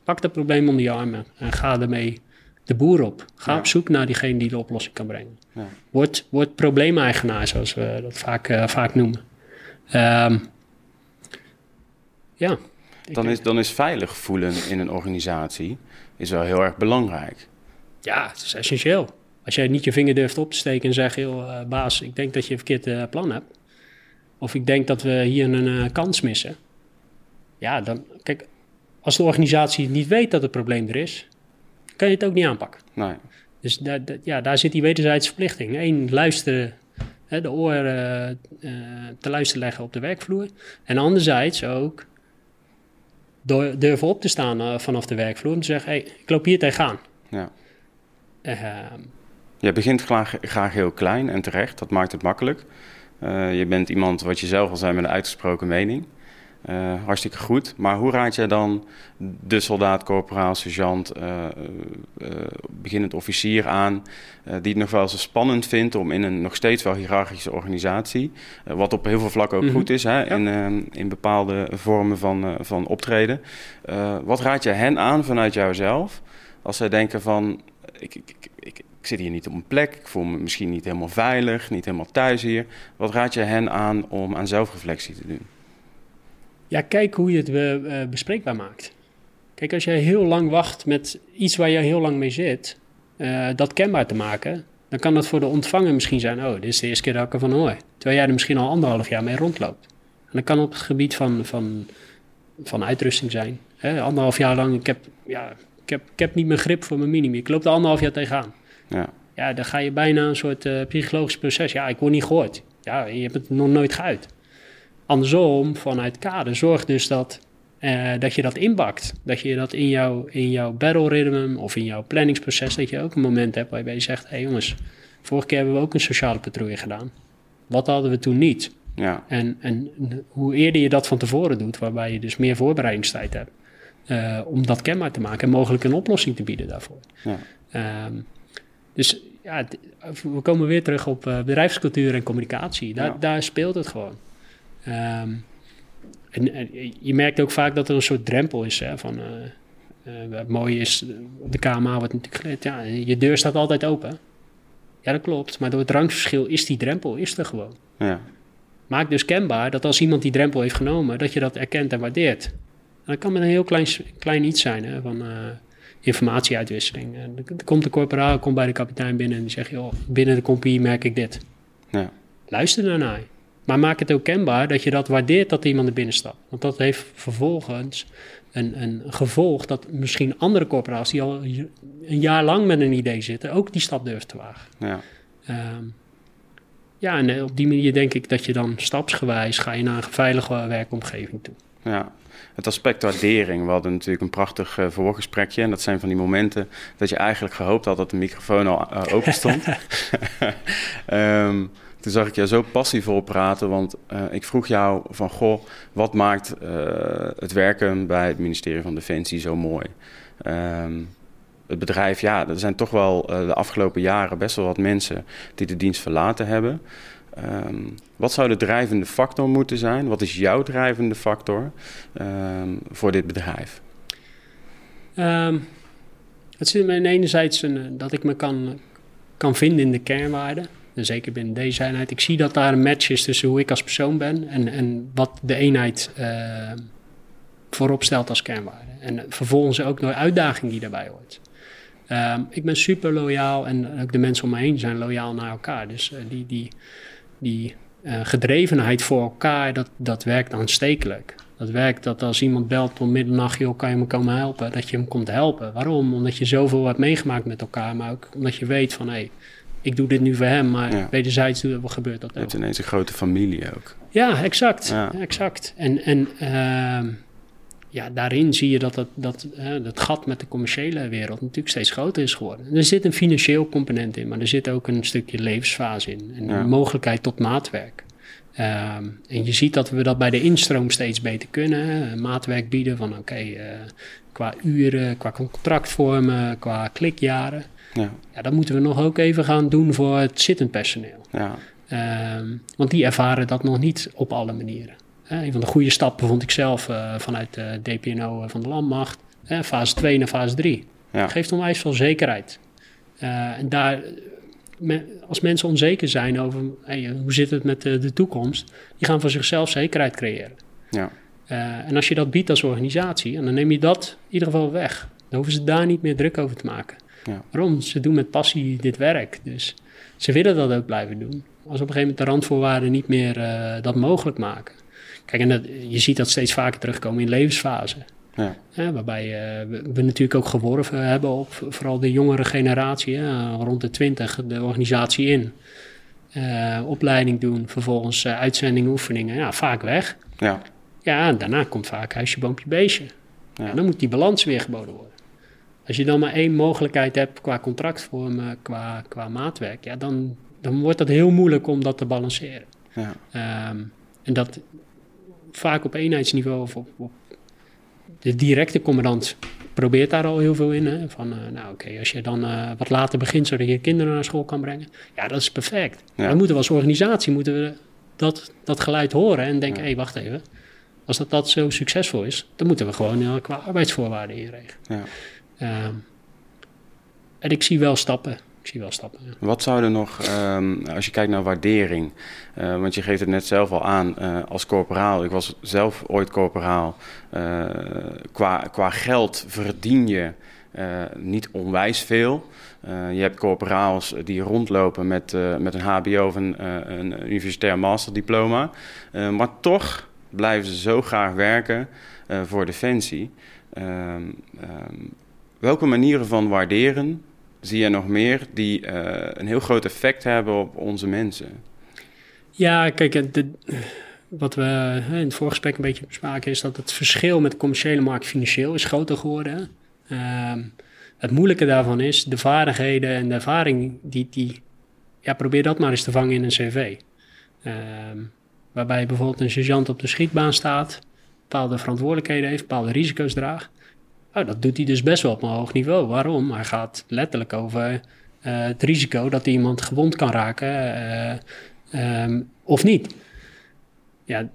pak dat probleem onder je armen en ga ermee de boer op. Ga op zoek naar diegene die de oplossing kan brengen. Ja. Word, word probleemeigenaar, zoals we dat vaak, uh, vaak noemen. Um, ja. Dan is, dan is veilig voelen in een organisatie is wel heel erg belangrijk. Ja, het is essentieel. Als jij niet je vinger durft op te steken en zegt... Uh, baas, ik denk dat je een verkeerd uh, plan hebt. Of ik denk dat we hier een kans missen. Ja, dan... Kijk, als de organisatie niet weet dat het probleem er is kan je het ook niet aanpakken. Nee. Dus daar, ja, daar zit die wederzijdse verplichting. Eén, luisteren, hè, de oren uh, te luisteren leggen op de werkvloer. En anderzijds ook door, durven op te staan uh, vanaf de werkvloer en te zeggen: hey, ik loop hier tegenaan. Ja. Ehm. je begint graag, graag heel klein en terecht, dat maakt het makkelijk. je bent iemand, wat je zelf al zei, met een uitgesproken mening. Uh, hartstikke goed. Maar hoe raad jij dan de soldaat, corporaal, sergeant, uh, uh, beginnend officier aan... die het nog wel eens spannend vindt om in een nog steeds wel hiërarchische organisatie... wat op heel veel vlakken ook mhm. goed is, hè, in, in bepaalde vormen van, van optreden. wat raad je hen aan vanuit jouzelf als zij denken van... Ik, ik, ik, ik, zit hier niet op een plek, ik voel me misschien niet helemaal veilig, niet helemaal thuis hier. Wat raad je hen aan om aan zelfreflectie te doen? Ja, kijk hoe je het uh, bespreekbaar maakt. Kijk, als jij heel lang wacht met iets waar je heel lang mee zit, uh, dat kenbaar te maken, dan kan dat voor de ontvanger misschien zijn: oh, dit is de eerste keer dat ik ervan hoor. Terwijl jij er misschien al anderhalf jaar mee rondloopt. En dat kan op het gebied van, van, van uitrusting zijn. Hè? Anderhalf jaar lang, ik heb, ja, ik, heb, ik heb niet mijn grip voor mijn minimum. Ik loop er anderhalf jaar tegenaan. Ja. ja, dan ga je bijna een soort uh, psychologisch proces. Ja, ik word niet gehoord. Ja, je hebt het nog nooit geuit. Andersom, vanuit kader, zorg dus dat, uh, dat je dat inbakt. Dat je dat in, jouw in jouw battle rhythm of in jouw planningsproces, dat je ook een moment hebt waarbij je zegt: hé hey jongens, vorige keer hebben we ook een sociale patrouille gedaan. Wat hadden we toen niet? Ja. En, en hoe eerder je dat van tevoren doet, waarbij je dus meer voorbereidingstijd hebt, uh, om dat kenbaar te maken en mogelijk een oplossing te bieden daarvoor. Ja. Um, dus ja, we komen weer terug op uh, bedrijfscultuur en communicatie. Daar, ja. daar speelt het gewoon. Um, en, je merkt ook vaak dat er een soort drempel is. Hè, van, uh, uh, het mooie is, op de KMA wordt natuurlijk geleerd, ja, je deur staat altijd open. Ja, dat klopt. Maar door het rangverschil is die drempel is er gewoon. Ja. Maak dus kenbaar dat als iemand die drempel heeft genomen, dat je dat erkent en waardeert. En dat kan met een heel klein, klein iets zijn hè, van uh, informatieuitwisseling. En dan komt de corporaal komt bij de kapitein binnen en die zegt, joh, binnen de compie merk ik dit. Ja. Luister daarnaar. Maar maak het ook kenbaar dat je dat waardeert dat iemand er binnen stapt. Want dat heeft vervolgens een, een gevolg dat misschien andere corporaties die al een jaar lang met een idee zitten, ook die stap durven te wagen. Ja. Um, ja, en eh, op die manier denk ik dat je dan stapsgewijs ga je naar een veilige werkomgeving toe. Ja, het aspect waardering. We hadden natuurlijk een prachtig uh, voorgesprekje. En dat zijn van die momenten dat je eigenlijk gehoopt had dat de microfoon al uh, open stond. um, (laughs) Toen zag ik jou zo passievol praten, want uh, ik vroeg jou van... Goh, wat maakt het werken bij het ministerie van Defensie zo mooi? Um, het bedrijf, ja, er zijn toch wel de afgelopen jaren best wel wat mensen die de dienst verlaten hebben. Um, wat zou de drijvende factor moeten zijn? Wat is jouw drijvende factor um, voor dit bedrijf? Um, het zit me enerzijds een, dat ik me kan, kan vinden in de kernwaarden. En zeker binnen deze eenheid. Ik zie dat daar een match is tussen hoe ik als persoon ben en, en wat de eenheid uh, voorop stelt als kernwaarde. En vervolgens ook de uitdaging die daarbij hoort. Ik ben super loyaal en ook de mensen om me heen zijn loyaal naar elkaar. Dus uh, die, die, die uh, gedrevenheid voor elkaar, dat, dat werkt aanstekelijk. Dat werkt dat als iemand belt om middernacht, joh, kan je me komen helpen? Dat je hem komt helpen. Waarom? Omdat je zoveel hebt meegemaakt met elkaar, maar ook omdat je weet van, hé, hey, ik doe dit nu voor hem, maar wederzijds gebeurt dat ook. Je hebt ineens een grote familie ook. Ja, exact. Ja. exact. En, en ehm, ja, daarin zie je dat dat, dat, dat gat met de commerciële wereld natuurlijk steeds groter is geworden. Er zit een financieel component in, maar er zit ook een stukje levensfase in. En een mogelijkheid tot maatwerk. Ehm, en je ziet dat we dat bij de instroom steeds beter kunnen. Maatwerk bieden van oké, eh, qua uren, qua contractvormen, qua klikjaren. Ja. ja, dat moeten we nog ook even gaan doen voor het zittend personeel. Ja. Ehm, want die ervaren dat nog niet op alle manieren. Een van de goede stappen vond ik zelf uh, vanuit de DPNO van de landmacht. fase 2 naar fase 3. Ja. Geeft onwijs veel zekerheid. Uh, en daar, als mensen onzeker zijn over hoe zit het met de, de, toekomst, die gaan voor zichzelf zekerheid creëren. Ja. Uh, en als je dat biedt als organisatie, en dan neem je dat in ieder geval weg. Dan hoeven ze daar niet meer druk over te maken. Ja. Waarom? Ze doen met passie dit werk. Dus ze willen dat ook blijven doen. Als op een gegeven moment de randvoorwaarden niet meer uh, dat mogelijk maken. Kijk, en dat, je ziet dat steeds vaker terugkomen in levensfase. Ja. waarbij uh, we, natuurlijk ook geworven hebben op vooral de jongere generatie, rond de 20, de organisatie in. Uh, opleiding doen, vervolgens uh, uitzendingen, oefeningen, ja, vaak weg. Ja. Ja, en daarna komt vaak huisje, boompje, beestje. Ja. dan moet die balans weer geboden worden. Als je dan maar één mogelijkheid hebt qua contractvormen, qua, qua maatwerk, ja, dan, dan wordt dat heel moeilijk om dat te balanceren. Ja. Um, en dat vaak op eenheidsniveau of op, op de directe commandant probeert daar al heel veel in. Hè? Van, uh, nou oké, als je dan uh, wat later begint, zodat je kinderen naar school kan brengen. Ja, dat is perfect. Ja. Dan moeten we als organisatie moeten we dat, dat geluid horen en denken, hé, hey, wacht even. Als dat, dat zo succesvol is, dan moeten we gewoon uh, qua arbeidsvoorwaarden inregelen. Ja. Ehm, en ik zie wel stappen wel stappen. Wat zou er nog, um, als je kijkt naar waardering, uh, want je geeft het net zelf al aan uh, als corporaal. Ik was zelf ooit corporaal. Uh, qua, qua geld verdien je niet onwijs veel. je hebt corporaals die rondlopen met, met een HBO of een, een universitair masterdiploma. maar toch blijven ze zo graag werken voor Defensie. Um, welke manieren van waarderen zie je nog meer die uh, een heel groot effect hebben op onze mensen? Ja, kijk, wat we in het voorgesprek een beetje bespraken is dat het verschil met de commerciële markt financieel is groter geworden. Uh, het moeilijke daarvan is de vaardigheden en de ervaring die, die ja, probeer dat maar eens te vangen in een cv. Uh, waarbij bijvoorbeeld een sergeant op de schietbaan staat, bepaalde verantwoordelijkheden heeft, bepaalde risico's draagt. Oh, dat doet hij dus best wel op een hoog niveau. Waarom? Hij gaat letterlijk over uh, het risico dat iemand gewond kan raken uh, um, of niet. Ja,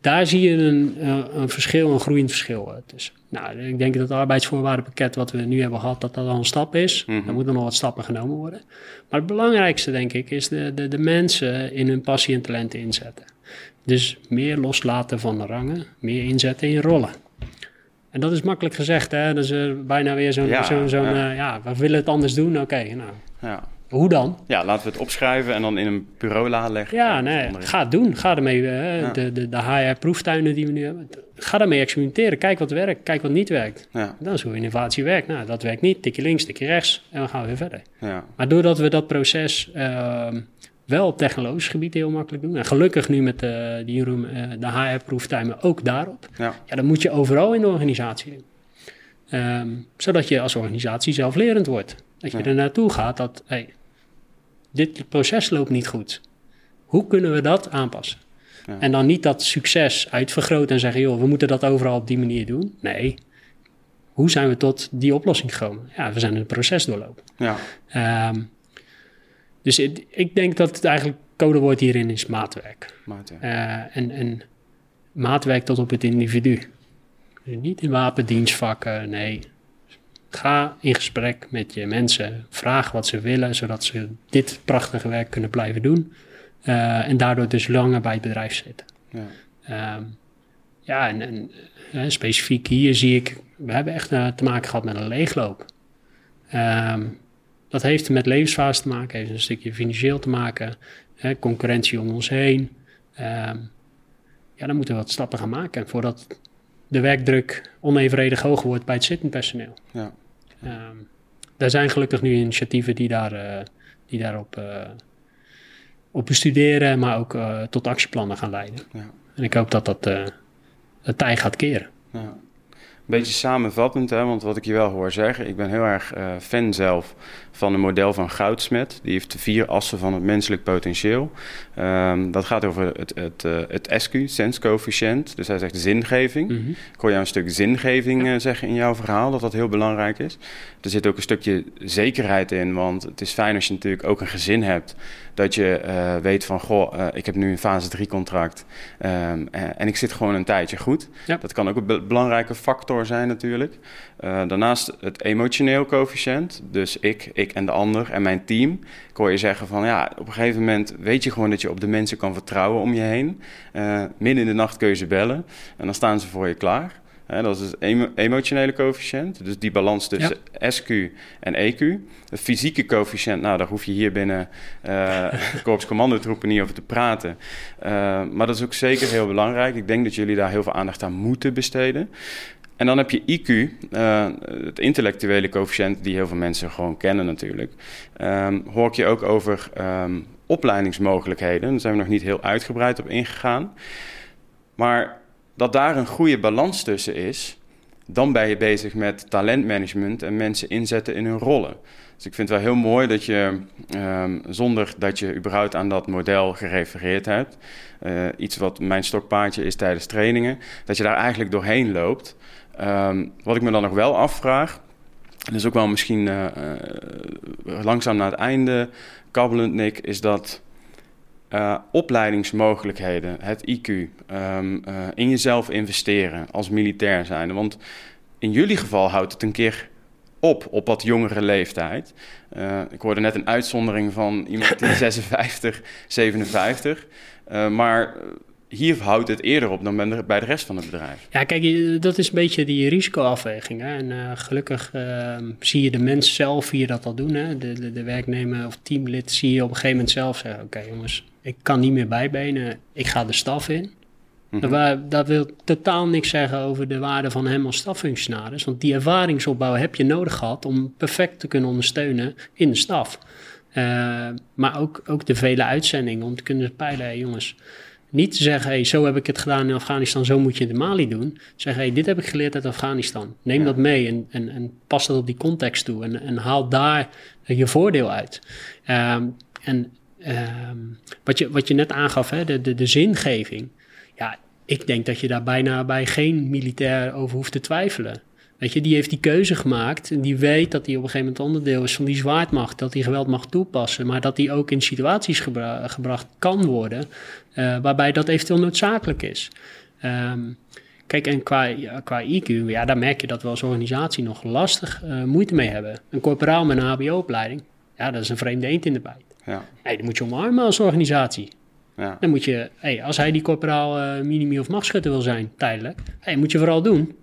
daar zie je een, een verschil, een groeiend verschil tussen. Nou, ik denk dat het arbeidsvoorwaardenpakket wat we nu hebben gehad, dat dat al een stap is. Mm -hmm. Er moeten nog wat stappen genomen worden. Maar het belangrijkste, denk ik, is de, de, de mensen in hun passie en talenten inzetten. Dus meer loslaten van de rangen, meer inzetten in rollen. En dat is makkelijk gezegd, hè? Dat is uh, bijna weer zo'n, ja, zo'n, zo'n ja. Uh, ja. we willen het anders doen, oké, nou. Ja. Hoe dan? Ja, laten we het opschrijven en dan in een bureau leggen. Ja, nee, ga het doen. Ga ermee, uh, de, de, de HR-proeftuinen die we nu hebben, ga daarmee experimenteren. Kijk wat werkt, kijk wat niet werkt. Ja. Dat is hoe innovatie werkt. Nou, dat werkt niet, tikje links, tikje rechts en dan gaan we weer verder. Ja. Maar doordat we dat proces ehm, wel op technologisch gebied heel makkelijk doen. En gelukkig nu met de, die room, uh, de HR-proeftuinen ook daarop. Ja. ja, dan moet je overal in de organisatie doen. Ehm, zodat je als organisatie zelflerend wordt. Dat je er naartoe gaat dat, hey, dit proces loopt niet goed. Hoe kunnen we dat aanpassen? Ja. En dan niet dat succes uitvergroten en zeggen, joh, we moeten dat overal op die manier doen. Nee, hoe zijn we tot die oplossing gekomen? Ja, we zijn een proces doorlopen. Ja. Um, dus ik denk dat het eigenlijk codewoord hierin is maatwerk. maatwerk. Uh, en, en maatwerk tot op het individu. Dus niet in wapendienstvakken, nee. Ga in gesprek met je mensen. Vraag wat ze willen, zodat ze dit prachtige werk kunnen blijven doen. Uh, en daardoor dus langer bij het bedrijf zitten. Ja, um, ja en, en uh, specifiek hier zie ik... We hebben echt te maken gehad met een leegloop. Um, dat heeft met levensfase te maken, heeft een stukje financieel te maken, hè, concurrentie om ons heen. Um, ja, dan moeten we wat stappen gaan maken voordat de werkdruk onevenredig hoog wordt bij het zittend personeel. Ja. Um, er zijn gelukkig nu initiatieven die daar, uh, die daarop op bestuderen, maar ook tot actieplannen gaan leiden. Ja. En ik hoop dat dat het tij gaat keren. Ja beetje samenvattend, hè, want wat ik je wel hoor zeggen, ik ben heel erg fan zelf van een model van Goudsmet. Die heeft de vier assen van het menselijk potentieel. Um, dat gaat over het, het, uh, het SQ, sense coefficient. Dus hij zegt zingeving. Mm -hmm. Ik hoor jou een stuk zingeving uh, zeggen in jouw verhaal, dat dat heel belangrijk is. Er zit ook een stukje zekerheid in, want het is fijn als je natuurlijk ook een gezin hebt. Dat je uh, weet van, goh, ik heb nu een fase 3 contract um, en ik zit gewoon een tijdje goed. Ja. Dat kan ook een belangrijke factor zijn natuurlijk. Daarnaast het emotioneel coëfficiënt, dus ik, ik en de ander en mijn team. Ik hoor je zeggen van ja, op een gegeven moment weet je gewoon dat je op de mensen kan vertrouwen om je heen. Uh, midden in de nacht kun je ze bellen en dan staan ze voor je klaar. dat is het emotionele coëfficiënt. Dus die balans tussen SQ en EQ. Het fysieke coëfficiënt, nou, daar hoef je hier binnen (laughs) uh, Korps Commandotroepen niet over te praten. Maar dat is ook zeker heel belangrijk. Ik denk dat jullie daar heel veel aandacht aan moeten besteden. En dan heb je IQ, eh, het intellectuele coëfficiënt, die heel veel mensen gewoon kennen natuurlijk. Um, hoor ik je ook over um, opleidingsmogelijkheden. Daar zijn we nog niet heel uitgebreid op ingegaan. Maar dat daar een goede balans tussen is, dan ben je bezig met talentmanagement en mensen inzetten in hun rollen. Dus ik vind het wel heel mooi dat je, um, zonder dat je überhaupt aan dat model gerefereerd hebt, uh, iets wat mijn stokpaardje is tijdens trainingen, dat je daar eigenlijk doorheen loopt. Um, wat ik me dan nog wel afvraag, en is ook wel misschien uh, uh, langzaam naar het einde kabbelend, Nick, is dat uh, opleidingsmogelijkheden, het IQ, um, ehm, in jezelf investeren als militair zijn. Want in jullie geval houdt het een keer op, op wat jongere leeftijd. ik hoorde net een uitzondering van iemand (laughs) die 56, 57. maar hier houdt het eerder op dan bij de rest van het bedrijf. Ja, kijk, dat is een beetje die risicoafweging. Hè? En uh, gelukkig uh, zie je de mens zelf hier dat al doen. Hè? De, de, de, werknemer of teamlid zie je op een gegeven moment zelf zeggen... oké okay, jongens, ik kan niet meer bijbenen, ik ga de staf in. Mm -hmm. dat, wil totaal niks zeggen over de waarde van hem als staffunctionaris. Want die ervaringsopbouw heb je nodig gehad om perfect te kunnen ondersteunen in de staf. Uh, maar ook, ook de vele uitzendingen om te kunnen peilen, hey, jongens... Niet te zeggen, hey, zo heb ik het gedaan in Afghanistan, zo moet je het in Mali doen. Zeggen, hey, dit heb ik geleerd uit Afghanistan. Neem dat mee en, en, en pas dat op die context toe. En, en haal daar je voordeel uit. Um, en um, wat, je, wat je net aangaf, hè, de, de, de zingeving. Ja, ik denk dat je daar bijna bij geen militair over hoeft te twijfelen. Weet je, die heeft die keuze gemaakt en die weet dat hij op een gegeven moment onderdeel is van die zwaardmacht, dat hij geweld mag toepassen, maar dat hij ook in situaties gebracht kan worden uh, waarbij dat eventueel noodzakelijk is. Um, kijk, en qua, qua IQ, ja, daar merk je dat we als organisatie nog lastig uh, moeite mee hebben. Een corporaal met een HBO-opleiding, ja, dat is een vreemde eend in de bijt. Ja. Hey, dat moet je omarmen als organisatie. Ja. Dan moet je, hey, als hij die corporaal uh, minimi- of machtschutter wil zijn, tijdelijk, hey, moet je vooral doen.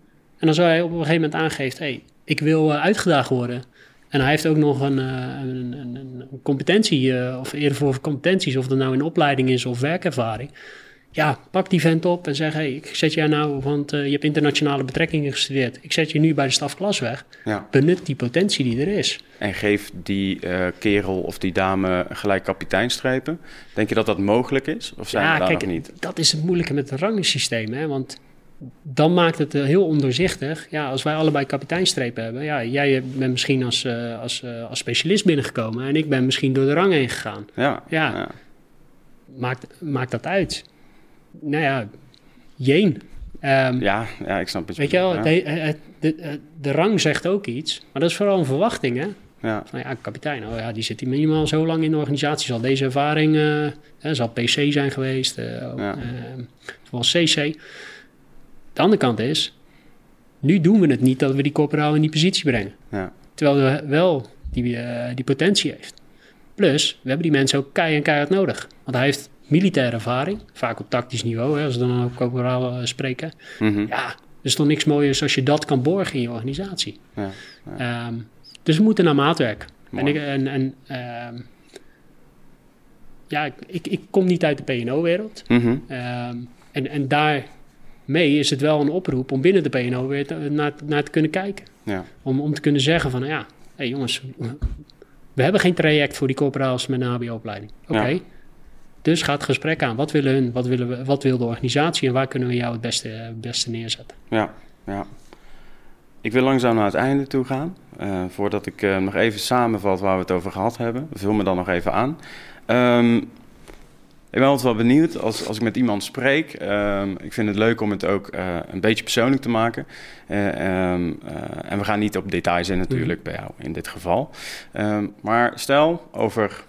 En als hij op een gegeven moment aangeeft, hey, ik wil uh, uitgedaagd worden. En hij heeft ook nog een, uh, een, een, een, competentie, uh, of eerder voor competenties, of dat nou in opleiding is of werkervaring. Ja, pak die vent op en zeg, hey, ik zet jij nou, want je hebt internationale betrekkingen gestudeerd. Ik zet je nu bij de stafklas weg. Ja. Benut die potentie die er is. En geef die kerel of die dame gelijk kapiteinstrepen. Denk je dat dat mogelijk is? Of zijn ja, daar kijk, nog niet? dat is het moeilijke met het rangensysteem, hè, want dan maakt het eh, heel ondoorzichtig. Ja, als wij allebei kapiteinstrepen hebben. Ja, jij bent misschien als, uh, als, uh, als specialist binnengekomen. En ik ben misschien door de rang heen gegaan. Ja. ja. ja. Maakt, maakt dat uit? Nou ja, jeen. Um, ja, ja, ik snap het. Weet je wel, ja. de, de, de, rang zegt ook iets. Maar dat is vooral een verwachting, hè? Ja. Van ja, kapitein, oh ja, die zit hier minimaal zo lang in de organisatie. Zal deze ervaring, uh, zal PC zijn geweest, uh, ja. zoals CC. De andere kant is, nu doen we het niet dat we die corporaal in die positie brengen. Ja. Terwijl we wel die, uh, die potentie heeft. Plus, we hebben die mensen ook kei en keihard nodig. Want hij heeft militaire ervaring, vaak op tactisch niveau, hè, als we dan ook corporaal uh, spreken. Mm -hmm. Ja, er is toch niks mooiers als je dat kan borgen in je organisatie. Ja, ja. Um, dus we moeten naar maatwerk. En, ik, en, en um, ja, ik, ik, kom niet uit de PNO-wereld. Mm -hmm. um, en, en daar mee is het wel een oproep om binnen de PNO weer naar, naar te kunnen kijken. Ja. Om, om te kunnen zeggen van, ja, hey jongens, we hebben geen traject voor die corporaals met een HBO-opleiding. Oké. Dus ga het gesprek aan. Wat willen hun? Wat, willen we, wat wil de organisatie? En waar kunnen we jou het beste, beste neerzetten? Ja, ja. Ik wil langzaam naar het einde toe gaan. Uh, voordat ik uh, nog even samenvat waar we het over gehad hebben. Vul me dan nog even aan. Um, ik ben altijd wel benieuwd als, als ik met iemand spreek. Um, ik vind het leuk om het ook uh, een beetje persoonlijk te maken. Um, en we gaan niet op details in natuurlijk mm. bij jou in dit geval. maar stel over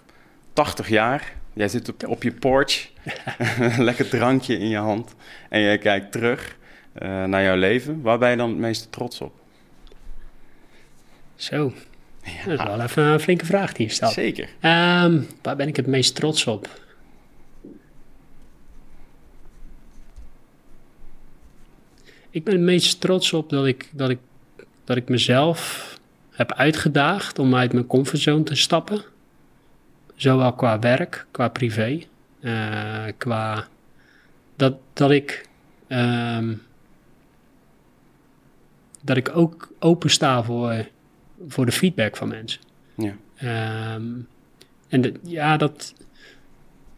80 jaar, jij zit op, op je porch, (laughs) (laughs) lekker drankje in je hand. En jij kijkt terug naar jouw leven. Waar ben je dan het meeste trots op? Zo, ja. dat is wel even een flinke vraag die je stelt. Zeker. Waar ben ik het meest trots op? Ik ben het meest trots op dat ik, dat ik, dat ik mezelf heb uitgedaagd om uit mijn comfortzone te stappen. Zowel qua werk, qua privé, uh, qua dat, dat ik um, dat ik ook open sta voor voor de feedback van mensen. Ja. Um, en de, ja, dat.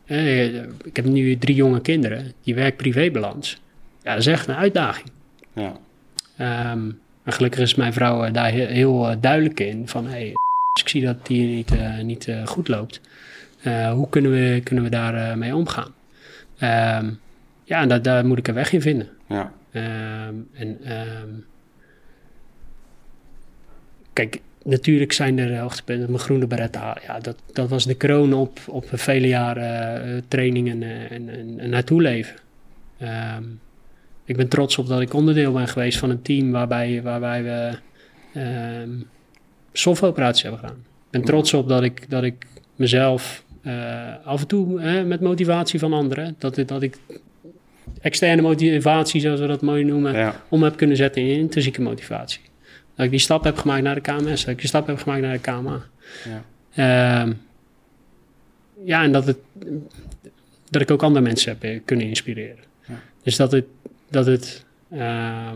Eh, ik heb nu drie jonge kinderen, die werk-privébalans. Ja, dat is echt een uitdaging. Ja. Um, en gelukkig is mijn vrouw daar heel, heel uh, duidelijk in. Van hey, ik zie dat die niet, uh, niet uh, goed loopt. hoe kunnen we, kunnen we daar mee omgaan? Um, ja, en daar, daar moet ik een weg in vinden. Ja. en kijk, natuurlijk zijn er hoogtepunten. Mijn groene beretta, ja, dat, dat was de kroon op, op vele jaren uh, training en, en, en, naartoe leven. Um, ik ben trots op dat ik onderdeel ben geweest van een team waarbij, waarbij we um, softwareoperaties hebben gedaan. Ik ben trots op dat ik, dat ik mezelf uh, af en toe uh, met motivatie van anderen, dat, dat ik externe motivatie, zoals we dat mooi noemen, ja. om heb kunnen zetten in intrinsieke motivatie. Dat ik die stap heb gemaakt naar de KMS. Dat ik die stap heb gemaakt naar de KMA. Ja, uh, ja en dat, het, dat ik ook andere mensen heb eh, kunnen inspireren. Ja. Dus dat het, dat het uh,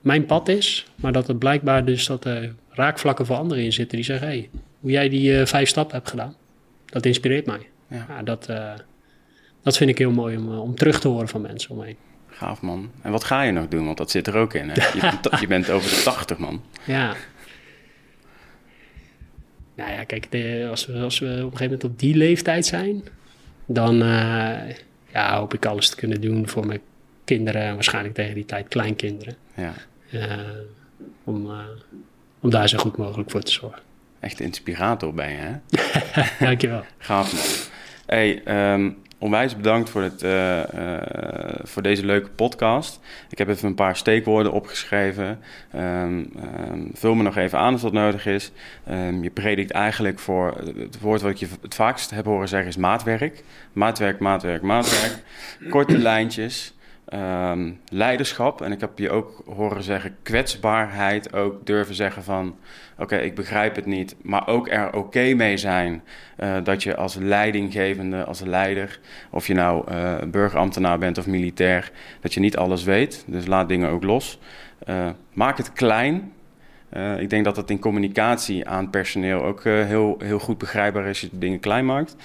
mijn pad is, maar dat het blijkbaar dus dat er raakvlakken voor anderen in zitten die zeggen: hey, hoe jij die uh, vijf stappen hebt gedaan, dat inspireert mij. Ja. ja dat, uh, dat vind ik heel mooi om, om terug te horen van mensen omheen. Gaaf man. En wat ga je nog doen? Want dat zit er ook in. Hè? (laughs) Je, bent, je bent over de 80 man. Ja. Nou ja, kijk, de, als, we, als we op een gegeven moment op die leeftijd zijn, dan ja, hoop ik alles te kunnen doen voor mijn kinderen en waarschijnlijk tegen die tijd kleinkinderen. Ja. Uh, om, uh, om daar zo goed mogelijk voor te zorgen. Echt inspirator ben je, hè? (laughs) Dankjewel. Gaaf man. Hey, um, onwijs bedankt voor, het, uh, uh, voor deze leuke podcast. Ik heb even een paar steekwoorden opgeschreven. Um, um, vul me nog even aan als dat nodig is. Je predikt eigenlijk voor het woord wat ik je het vaakst heb horen zeggen is maatwerk. Maatwerk, maatwerk, maatwerk. Korte lijntjes. Um, leiderschap. En ik heb je ook horen zeggen kwetsbaarheid. Ook durven zeggen van oké, ik begrijp het niet. Maar ook er oké mee zijn uh, dat je als leidinggevende, als leider, of je nou uh, burgerambtenaar bent of militair, dat je niet alles weet. Dus laat dingen ook los. Uh, maak het klein. ik denk dat dat in communicatie aan personeel ook heel, heel goed begrijpbaar is als je dingen klein maakt.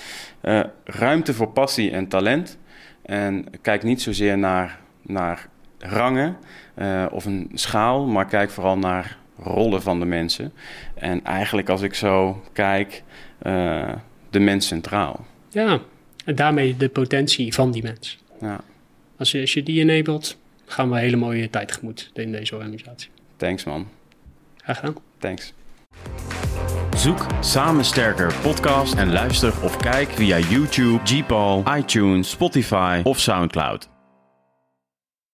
ruimte voor passie en talent. En kijk niet zozeer naar, naar rangen uh, of een schaal, maar kijk vooral naar rollen van de mensen. En eigenlijk als ik zo kijk, uh, de mens centraal. Ja, en daarmee de potentie van die mens. Ja. Als, je, als je die enabled, gaan we een hele mooie tijd tegemoet in deze organisatie. Thanks man. Graag gedaan. Thanks. Zoek Samen Sterker podcast en luister of kijk via YouTube, Gpal, iTunes, Spotify of Soundcloud.